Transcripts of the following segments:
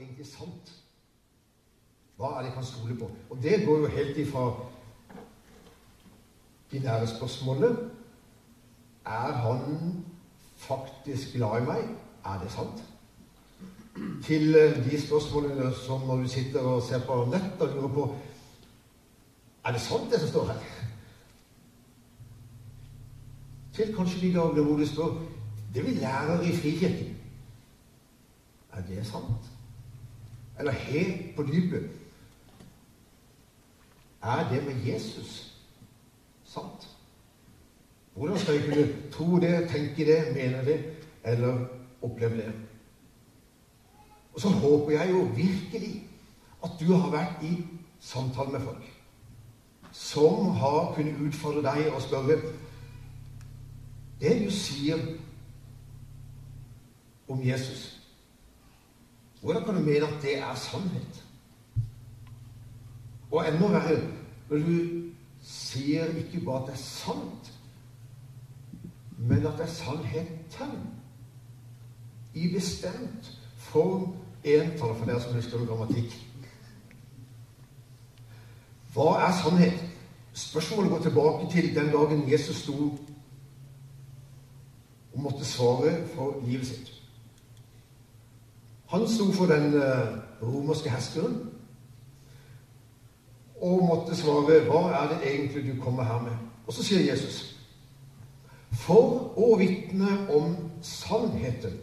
egentlig sant? Hva er det jeg kan stole på? Og det går jo helt ifra de nære spørsmålene. Er han faktisk glad i meg? Er det sant? Til eh, de spørsmålene som når du sitter og ser på nett og lurer på Er det sant, det som står her? Til kanskje de dagene hvor det står Det vi lærer i Frikirken. Er det sant? Eller helt på dypet Er det med Jesus sant? Hvordan skal jeg kunne tro det, tenke det, mene det eller oppleve det? Og så håper jeg jo virkelig at du har vært i samtale med folk som har kunnet utfordre deg og spørre Det du sier om Jesus, hvordan kan du mene at det er sannhet? Og enda verre når du sier ikke bare at det er sant, men at det er sannheten i bestemt form entall for dere som husker grammatikk. Hva er sannhet? Spørsmålet går tilbake til den dagen Jesus sto og måtte svare for livet sitt. Han sto for den eh, romerske herskeren og måtte svare 'Hva er det egentlig du kommer her med?' Og så sier Jesus For å vitne om sannheten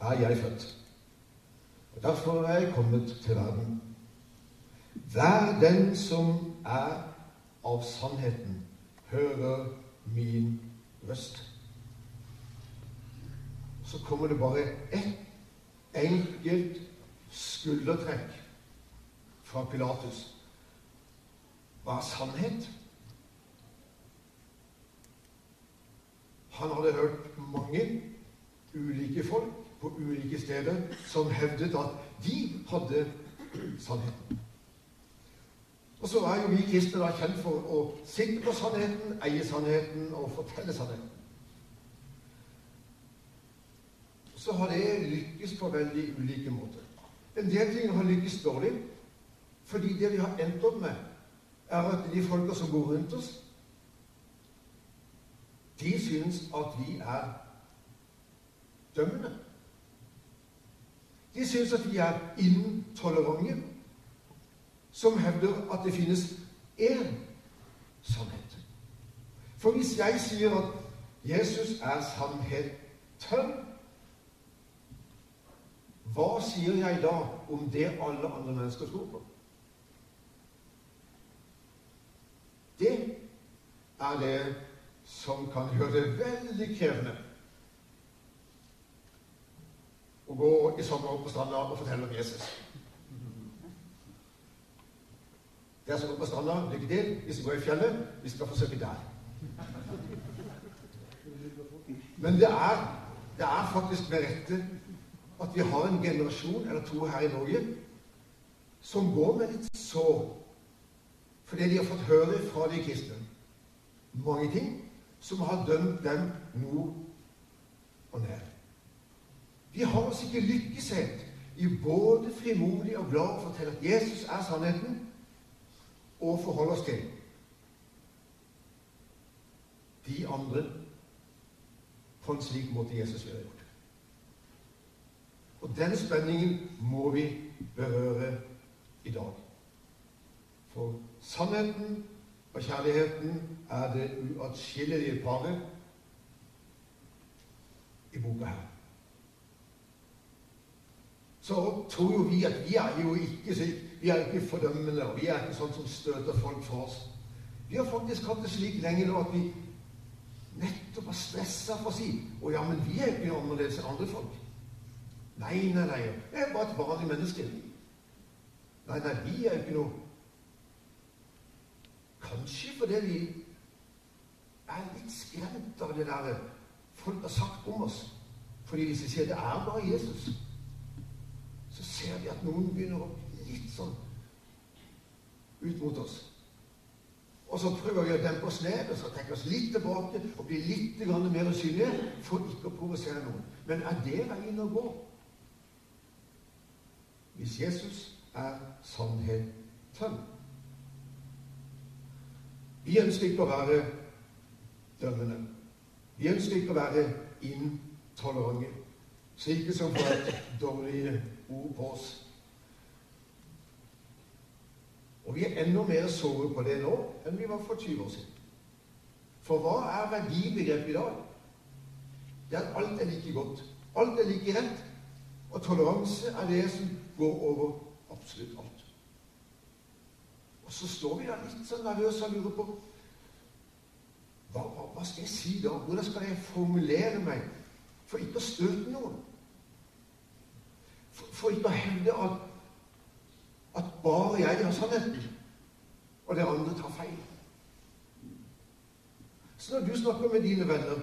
er jeg født. Og Derfor er jeg kommet til verden. Vær den som er av sannheten, hører min røst. Så kommer det bare ett enkelt skuldertrekk fra Pilatus. Hva er sannhet? Han hadde hørt mange ulike folk på ulike steder som hevdet at de hadde sannheten. Og så er jo vi kristne da kjent for å sitte på sannheten, eie sannheten og fortelle sannheten. Så har det lykkes på veldig ulike måter. En del ting har lykkes dårlig fordi det vi har endt opp med, er at de folka som går rundt oss, de syns at vi er dømmende. De syns at vi er intolerante, som hevder at det finnes én sannhet. For hvis jeg sier at Jesus er sannheten, hva sier jeg da om det alle andre mennesker tror på? Det er det som kan gjøre det veldig krevende å gå i sommer på stranda og fortelle om Jesus. Dere som går på stranda, lykke til. Vi skal gå i fjellet. Vi skal forsøke der. Men det er, det er faktisk med rette at vi har en generasjon eller to her i Norge som går med litt sår fordi de har fått høre fra de kristne mange ting som har dømt dem nord og ned. Vi har oss ikke lykkes helt i både frimodig og glad å fortelle at Jesus er sannheten, og forholde oss til de andre på en slik måte Jesus ville gjort. Og den spenningen må vi berøre i dag. For sannheten og kjærligheten er det uatskillelige paret i boka her. Så tror jo vi at vi er jo ikke Vi er ikke fordømmende, og vi er ikke sånn som støter folk fra oss. Vi har faktisk hatt det slik lenge nå at vi nettopp har stressa for å si Å ja, men vi er ikke noe annerledes enn andre folk. Nei, nei, nei. Jeg er bare et vanlig menneske. Nei, nei, vi er jo ikke noe Kanskje fordi vi er litt skremt av det der folk har sagt om oss. Fordi hvis vi sier det er bare Jesus, så ser vi at noen begynner å bli litt sånn ut mot oss. Og så prøver vi å dempe oss ned og så trekke oss litt tilbake og bli litt mer synlige for ikke å provosere noen. Men er det veien å gå? Hvis Jesus er sannheten. Vi ønsker ikke å være dømmende. Vi ønsker ikke å være intolerante, slike som får et dårlig ord på oss. Og vi er enda mer såret på det nå enn vi var for 20 år siden. For hva er verdibegrepet i dag? Det er at alt er like godt. Alt er like rett. Og toleranse er det som går over absolutt alt. Og så står vi der litt sånn nervøse og lurer på hva, hva, skal jeg si da? Hvordan skal jeg formulere meg for ikke å støte noen? For, for ikke å hevde at, at bare jeg har sannheten, og dere andre tar feil. Så når du snakker med dine venner,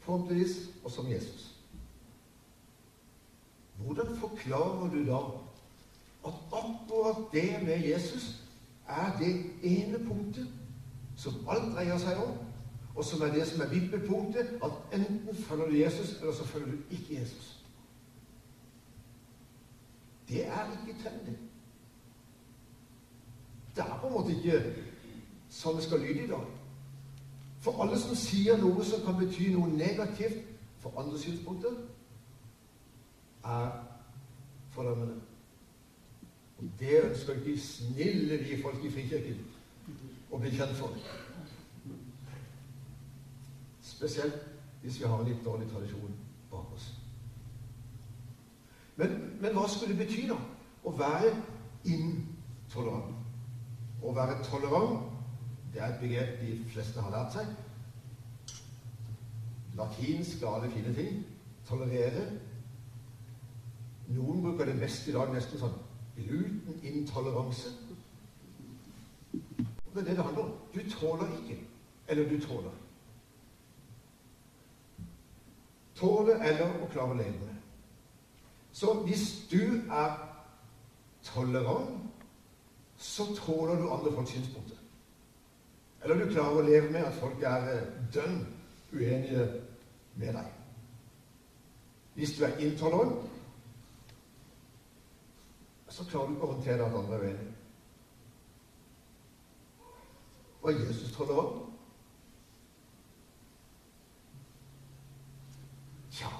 forhåpentligvis og som Jesus hvordan forklarer du da at akkurat det med Jesus er det ene punktet som alt dreier seg om, og som er det som er vippepunktet, at enten følger du Jesus, eller så følger du ikke Jesus? Det er ikke trendy. Det er på en måte ikke sånn det skal lyde i dag. For alle som sier noe som kan bety noe negativt for andre synspunkter, er fordømmende. Og det ønsker ikke snille vi folk i Frikirken å bli kjent for. Spesielt hvis vi har en litt dårlig tradisjon bak oss. Men, men hva skulle det bety, da? Å være intolerant. Å være tolerant det er et begrep de fleste har lært seg. Latinsk alle fine ting. Tolerere noen bruker det mest i dag nesten sånn glutenintoleranse. Det er det det handler om. Du tåler ikke. Eller du tåler. Tåle eller å klare å leve med. Så hvis du er tolerant, så tåler du andre folks synspunkter. Eller du klarer å leve med at folk er eh, dønn uenige med deg. Hvis du er intolerant, så klarer du ikke å håndtere den andre veien. Og Jesus tolerant? Tja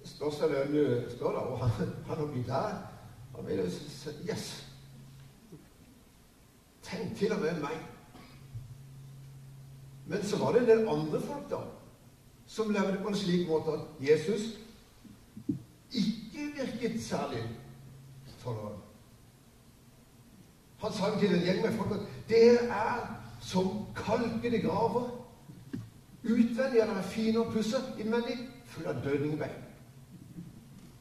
Det spørs hvem du spør, da. Og han, han oppi der Han vil jo si Yes. Tenk til og med meg. Men så var det en del andre folk da, som levde på en slik måte at Jesus ikke virket særlig tolerant. Han sa til en gjeng med folk at dere er som kalkede graver. Utvendig er dere fine og pusset, innvendig full av dødningbein.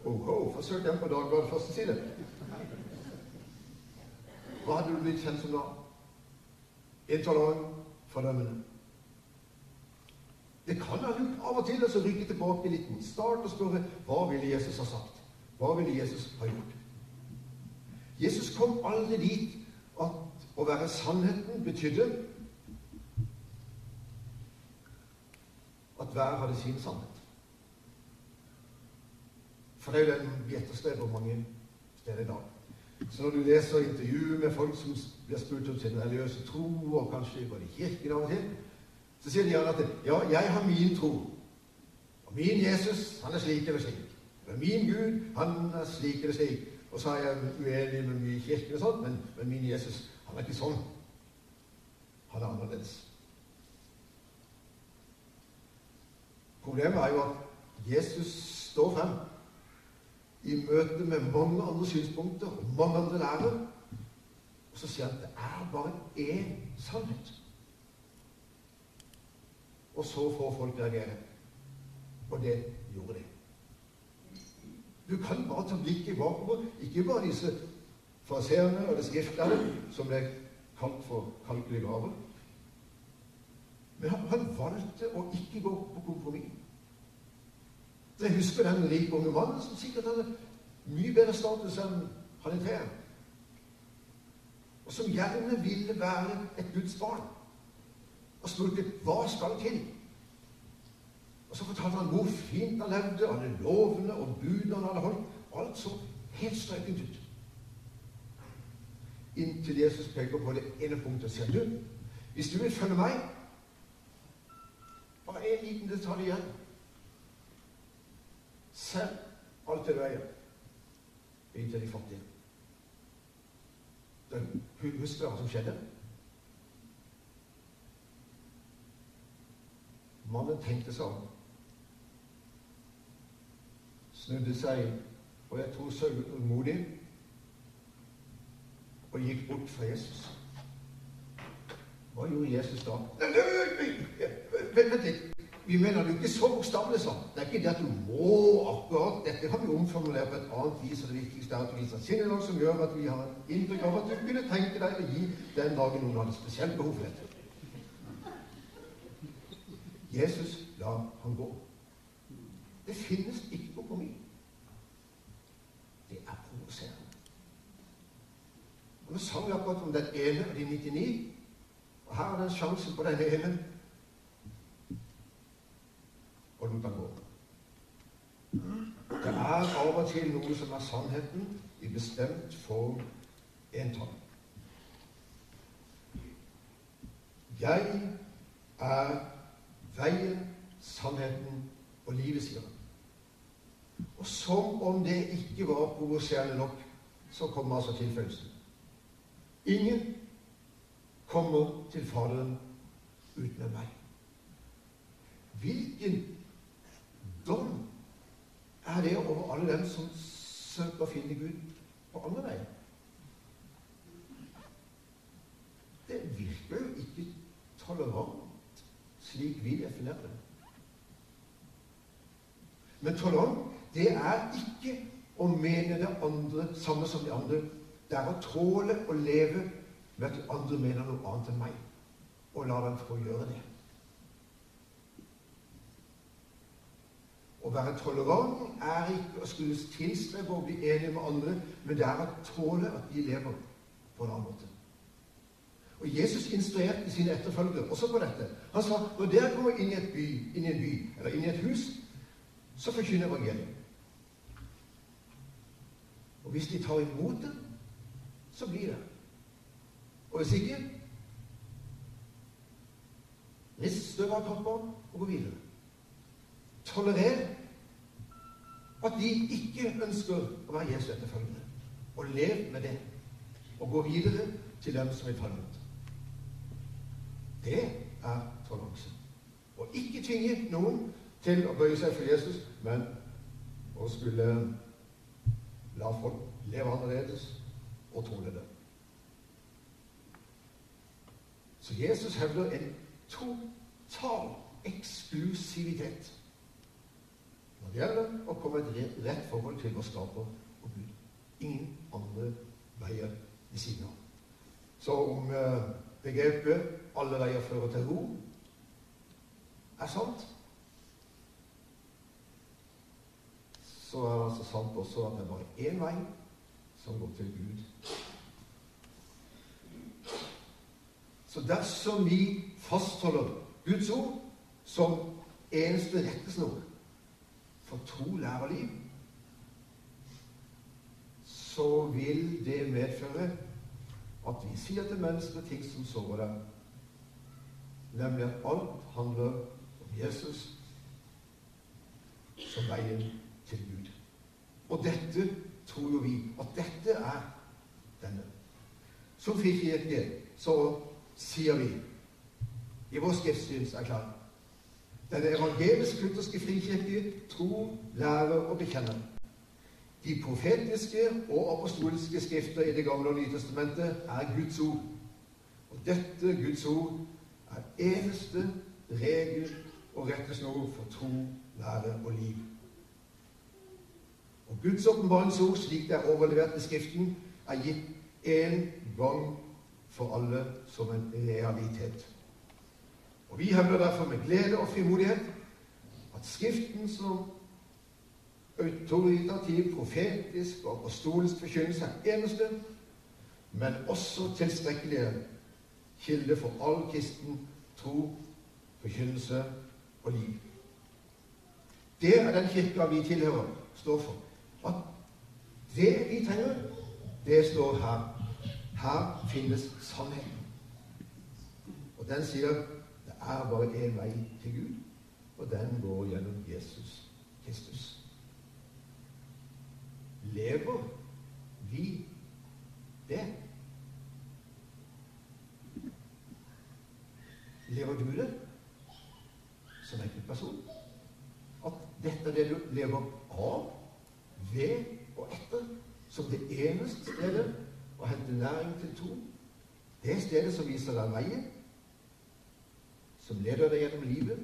Oho, forsøk den på Dagbladets første side. Hva hadde du blitt kjent som da? Intolerant, fordømmende. Det kan ha lurt av og til å rykke tilbake litt. Start og spørre hva ville Jesus ha sagt? Hva ville Jesus ha gjort? Jesus kom aldri dit at å være sannheten betydde at hver hadde sin sannhet. For det er jo den vi etterstreber mange steder i dag. Så når du leser intervjuer med folk som blir spurt om sin religiøse tro, og kanskje går i kirken av og til, så sier de gjerne at ja, jeg har min tro. Og min Jesus, han er slik eller slik. Og min Gud, han er slik eller slik. Og så er jeg uenig med mye i kirken, og sånt, men, men min Jesus han er ikke sånn. Han er annerledes. Problemet er jo at Jesus står frem i møte med mange andre synspunkter mange andre lærere, Og så sier han at det er bare én sannhet. Og så får folk reagere. Og det gjorde de. Du kan bare ta blikket bakover. Ikke bare disse faseerne og skriftlærere, som ble kalt for kalkelige gaver, Men han, han, valgte å ikke gå på kompromiss. Jeg husker den rike unge mannen som sikkert hadde mye bedre status enn han i Og som gjerne ville være et Guds barn. Og spurte hva skal til? Og så fortalte han hvor fint han levde, alle lovene og budene han hadde holdt. Alt så helt strøkent ut. Inntil Jesus peker på det ene punktet og sier du, hvis du vil følge meg Bare en liten detalj igjen. Selv alt det du eier. Gi de fattige. Husker du hva som skjedde? Mannen tenkte seg om, snudde seg, og jeg tror sørgmodig, og gikk bort fra Jesus. Hva gjorde Jesus da? Vent litt. Vi mener det jo ikke så bokstavelig sånn. Det er ikke det at du må akkurat Dette kan vi omformulere på et annet vis, og det viktigste er at du viser sinnelag som gjør at vi har et inntrykk av at du kunne tenke deg å gi den dagen noen hadde spesielt behov for dette. Jesus la ham gå. Det finnes ikke kompromiss. Det er provoserende. Og Nå sang vi akkurat om den ene av de 99, og her er det en sjanse på den ene og lot han gå. Det er av og til noe som er sannheten i bestemt form entall. Jeg er veien, sannheten og livet, sier han. Og som om det ikke var provoserende nok, så kommer altså tilføyelsen. Ingen kommer til Faderen uten meg. Hvilken dom er det over alle dem som søker å finne Gud på andre veier? Det virker jo ikke tolerant slik vi definerer det. Men tolerant, det er ikke å mene det andre samme som de andre. Det er å tåle å leve med at de andre mener noe annet enn meg, og la dem få gjøre det. Å være tolerant er ikke å skulle tilstrebe å bli enig med andre, men det er å tåle at de lever på en annen måte. Og Jesus instruerte sine etterfølgere også på dette. Han sa når dere kommer inn i, by, inn i en by eller inn i et hus, så forkynn evangeliet. Og hvis de tar imot det, så blir det. Og hvis ikke Rist støv av kroppen og gå videre. Tolerer at de ikke ønsker å være Jesu etterfølgende. Og lev med det. Og gå videre til dem som vil ta imot. Det er toleranse. Og ikke tvinge noen til å bøye seg for Jesus, men å skulle la folk leve annerledes og tåle det. Så Jesus hevder en total eksklusivitet når det gjelder å komme et rett forhold til vår skaper og Gud. Ingen andre veier ved siden av. Så om eh, begrepet 'alle veier fører til ro' er sant, så er det altså sant også at det er bare én vei som går til Gud. Så dersom vi fastholder Guds ord som eneste rettesnor for tro, lære og liv, så vil det medføre at vi sier til mennesker ting som sårer dem, nemlig at alt handler om Jesus som veien til Gud. Og dette tror jo vi at dette er denne. Som frikirke så sier vi i vår skriftsynserklæring denne evangelisk-lutherske frikirke tror, lærer og bekjenner. De profetiske og apostoliske skrifter i Det gamle og nye testamentet er Guds ord. Og dette Guds ord er eneste regel og rettesnor for tro, lære og liv. Og Guds åpenbaringsord, slik det er overlevert i Skriften, er gitt én gang for alle som en realitet. Og Vi hevder derfor med glede og frimodighet at Skriften som autoritativ, profetisk og apostolisk forkynnelse er eneste, men også tilstrekkelige kilde for all kristen tro, forkynnelse og liv. Det er den kirka vi tilhører, står for. At det vi trenger, det står her. Her finnes sannheten. Og den sier det er bare én vei til Gud, og den går gjennom Jesus Kristus. Lever vi det? Lever du det som enkeltperson? At dette er det du lever av, ved og etter, som det eneste stedet å hente næring til to? Det stedet som viser deg veien, som leder deg gjennom livet,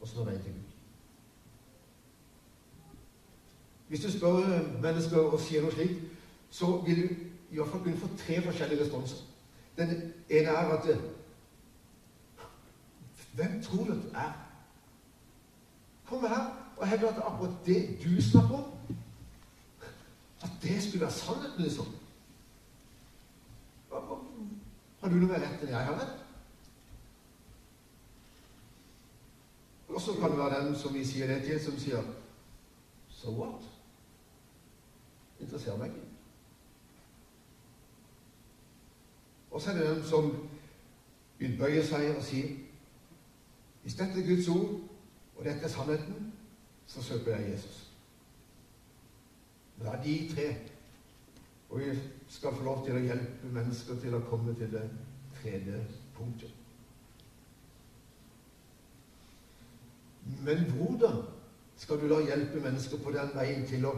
og som er veien til Gud. Hvis du spør mennesker og sier noe slikt, så vil du i hvert fall kunne få tre forskjellige responser. Den ene er at Hvem tror du at er? Kom her og hevd at akkurat det du snakker om, at det skulle være sannheten, liksom. Har du noe mer rett enn jeg har rett? Og så kan det være den som vi sier det til, som sier So what? Interesserer meg ikke. Og så er det den som bøye seg og si Hvis dette er Guds ord, og dette er sannheten, så søker jeg Jesus. Det er de tre. Og vi skal få lov til å hjelpe mennesker til å komme til det tredje punktet. Men hvordan skal du da hjelpe mennesker på den veien til å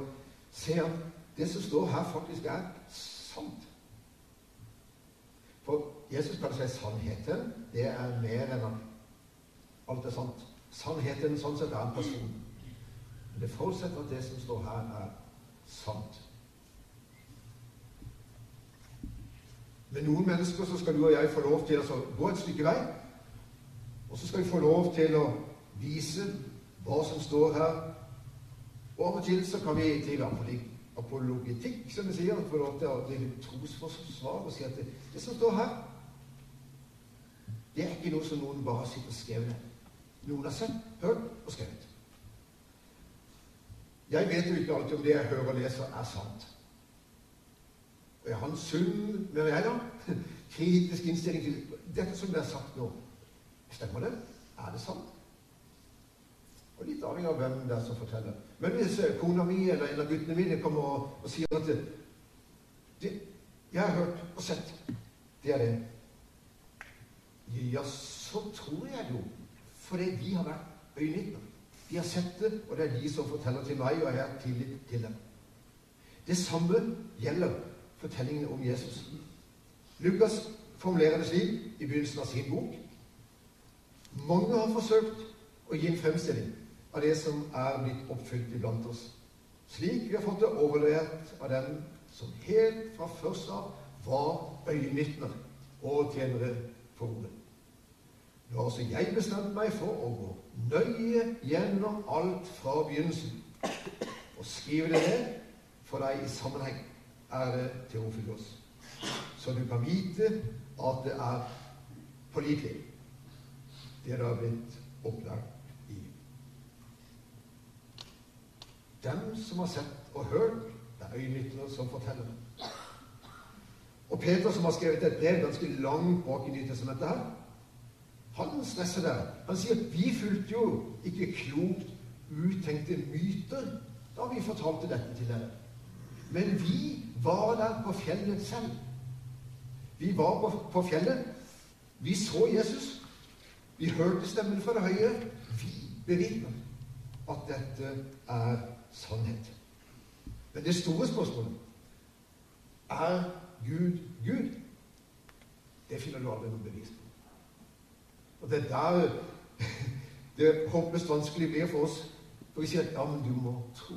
se at det som står her, faktisk er sant? For Jesus kan si sannheten. Det er mer enn alt er sant. Sannheten sånn sett er en person. Men det forutsetter at det som står her, er sant. Med noen mennesker så skal du og jeg få lov til å gå et stykke vei. Og så skal vi få lov til å vise hva som står her. Og av og til så kan vi til apologitikk, som vi sier, få lov til å drive trosforsvar og si at det, det, som står her, det er ikke noe som noen bare sitter og skrevet ned. Noen har sett, hørt og skrevet. Jeg vet jo ikke alltid om det jeg hører og leser, er sant. Og jeg har en sunn med jeg da, kritisk innstilling til dette som er sagt nå. Stemmer det? Er det sant? Og litt avhengig av hvem det er som forteller. Men hvis eh, kona mi eller en av guttene mine kommer og, og sier at det, det, 'Jeg har hørt og sett. Det er det.' Ja, så tror jeg det jo. Fordi de har vært øyenvitner. De har sett det, og det er de som forteller til meg, og jeg har tillit til dem. Det samme gjelder fortellingene om Jesus. Lukas formulerer det slik i begynnelsen av sin bok. Mange har forsøkt å gi en fremstilling av det som er blitt oppfylt iblant oss, slik vi har fått det overlevert av dem som helt fra først av var øyenvitner og tjenere for ordet. Nå har også jeg bestemt meg for å gå nøye gjennom alt fra begynnelsen. Og skrive det ned for deg i sammenheng, ære Teofilos, så du kan vite at det er pålitelig, det du har blitt opplært Dem som har sett og hørt, det er øyenvitner som forteller det. Og Peter, som har skrevet et brev ganske langt bak i Nytestamentet her, han stresser der. Han sier at vi fulgte jo ikke klokt uttenkte myter da vi fortalte dette til dere. Men vi var der på fjellet selv. Vi var på, på fjellet. Vi så Jesus. Vi hørte stemmen fra det høye. Vi bevitner at dette er sannhet. Men det store spørsmålet er Gud Gud? Det finner du aldri noe bevis på. Og det er der det håpløst vanskelig blir for oss. For vi sier at ja, men du må tro.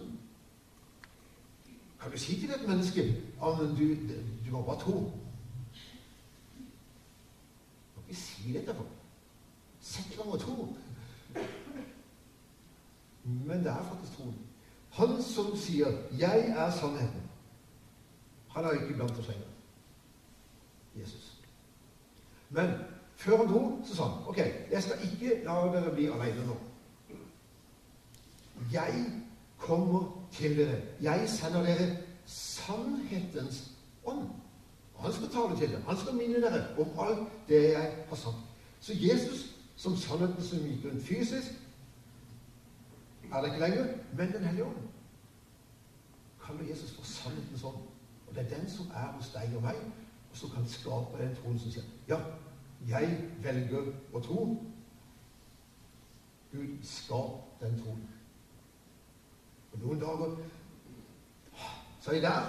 Kan du si til et menneske ja, men du, du må bare tro? Må vi si dette for Sett i gang og tro. Men det er faktisk troen. Han som sier 'Jeg er sannheten', han er ikke blant oss lenger. Jesus. Men Før han dro, så sa han ok, jeg skal ikke la dere bli alene nå. Jeg kommer til dere. Jeg sender dere sannhetens ånd. Han skal tale til dere. Han skal minne dere om alt det jeg har sagt. Så Jesus, som sannheten som gikk rundt fysisk, er det ikke lenger, men Den hellige ånd kaller Jesus for sannhetens ånd. Og det er den som er hos deg og meg, og som kan skape den troen som sier ja, jeg velger å tro. Gud, skap den troen. Og noen dager så er vi der,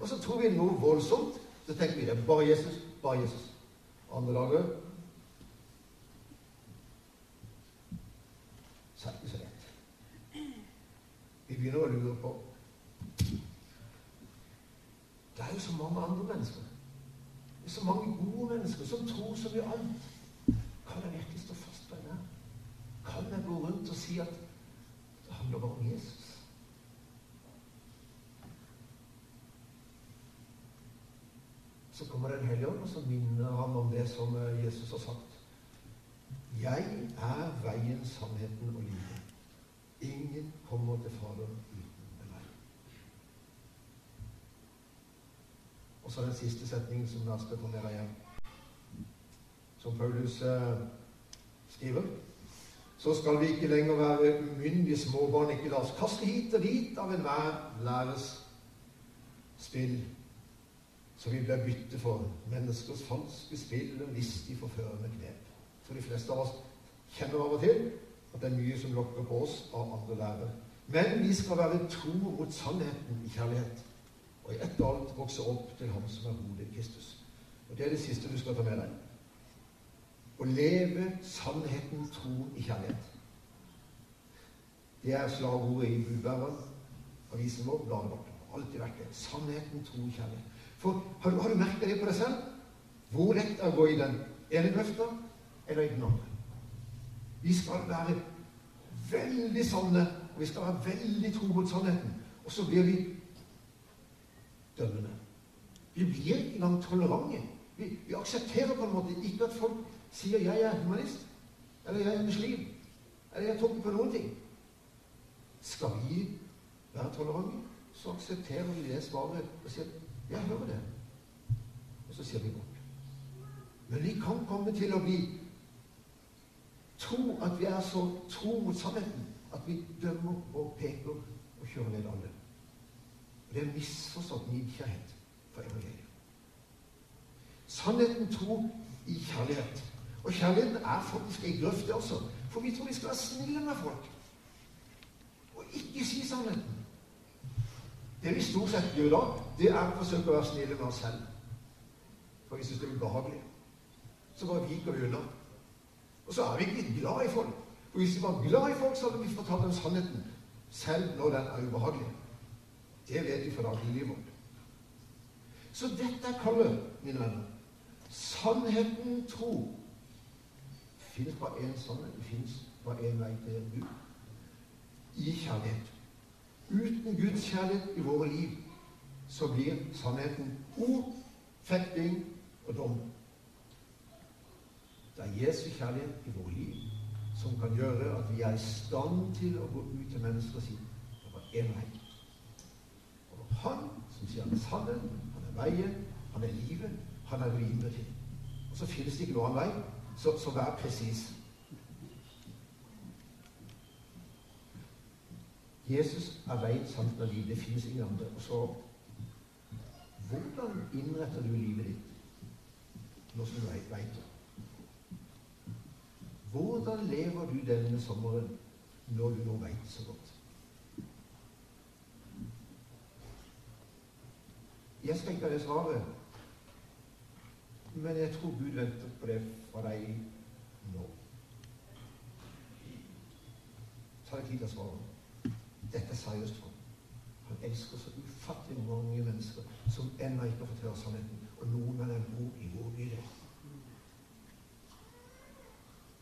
og så tror vi noe voldsomt. Så tenker vi det er bare Jesus, bare Jesus. Andre dager så er det ikke så lett. Vi begynner å lure på Det er jo så mange andre mennesker. Det er så mange gode mennesker som tror så mye annet. Kan jeg virkelig stå fast på henne? Kan jeg gå rundt og si at det handler bare om Jesus? Så kommer Den hellige ånd, og så minner han om det som Jesus har sagt. Jeg er veien, sannheten og livet. Ingen kommer til Faderen uten meg. Og så den siste setningen som skal ta med igjen. Som Paulus eh, skriver. Så skal vi ikke lenger være umyndige småbarn, ikke la oss kaste hit og dit av enhver læres spill, så vi blir bytte for menneskers falske spill og listig forførende knep. For de fleste av oss kjenner av og til at det er mye som lokker på oss av andre lærere. Men vi skal være tro mot sannheten i kjærlighet, og i ett og alt vokse opp til Ham som er hodet Kristus. Og Det er det siste du skal ta med deg. Å leve sannheten, tro i kjærlighet. Det er slagordet i budbæreren, avisen vår, bladet vårt. Alltid vært det. Sannheten, tro i kjærlighet. For har du, har du merka det på deg selv? Hvor lett er å gå i den ene grøfta eller i den andre? Vi skal være veldig sanne, og vi skal være veldig tro mot sannheten. Og så blir vi dømmende. Vi blir ikke engang tolerante. Vi, vi, aksepterer på en måte ikke at folk sier 'jeg er humanist', eller 'jeg er muslim', eller 'jeg tror på noen ting'. Skal vi være tolerante, så aksepterer vi det svaret og sier 'jeg hører det', og så sier vi godt. Men vi kan komme til å bli tro at vi er så tro mot sannheten at vi dømmer og peker og kjører ned alle. Det er misforstått nidkjærhet for evangeliet. Sannheten tro i kjærlighet. Og kjærligheten er faktisk ei grøft, det også. For vi tror vi skal være snille med folk. Og ikke si sannheten. Det vi stort sett gjør da, det er å forsøke å være snille med oss selv. For vi syns det er ubehagelig. Så bare viker vi unna. Og så er vi ikke glad i folk. For hvis vi var glad i folk, så hadde vi fortalt dem sannheten, selv når den er ubehagelig. Det vet vi fra dagliglivet vårt. Så dette er kallet, mine venner. Sannheten tro. Finnes bare én sannhet. Det finnes bare én vei til Gud. I kjærlighet. Uten Guds kjærlighet i våre liv så blir sannheten ord, fekting og dom. Det er Jesu kjærlighet i våre liv som kan gjøre at vi er i stand til å gå ut til mennesker og si det var én vei. Han som sier han er sannheten, han er veien, han er livet, han er rimelig. Og så finnes det ikke noen vei, så, så vær presis. Jesus er veien, sannheten og livet. Det finnes ingen andre. Og så Hvordan innretter du livet ditt nå som du veit det? Hvordan lever du denne sommeren når du nå veit så godt? Jeg skal ikke ha det svaret, men jeg tror Gud venter på det fra deg nå. Ta deg tid til å svare. Dette er seriøst for Han elsker så ufattelig mange mennesker som ennå ikke har fått høre sannheten. Og noen av dem bor i vår bydel.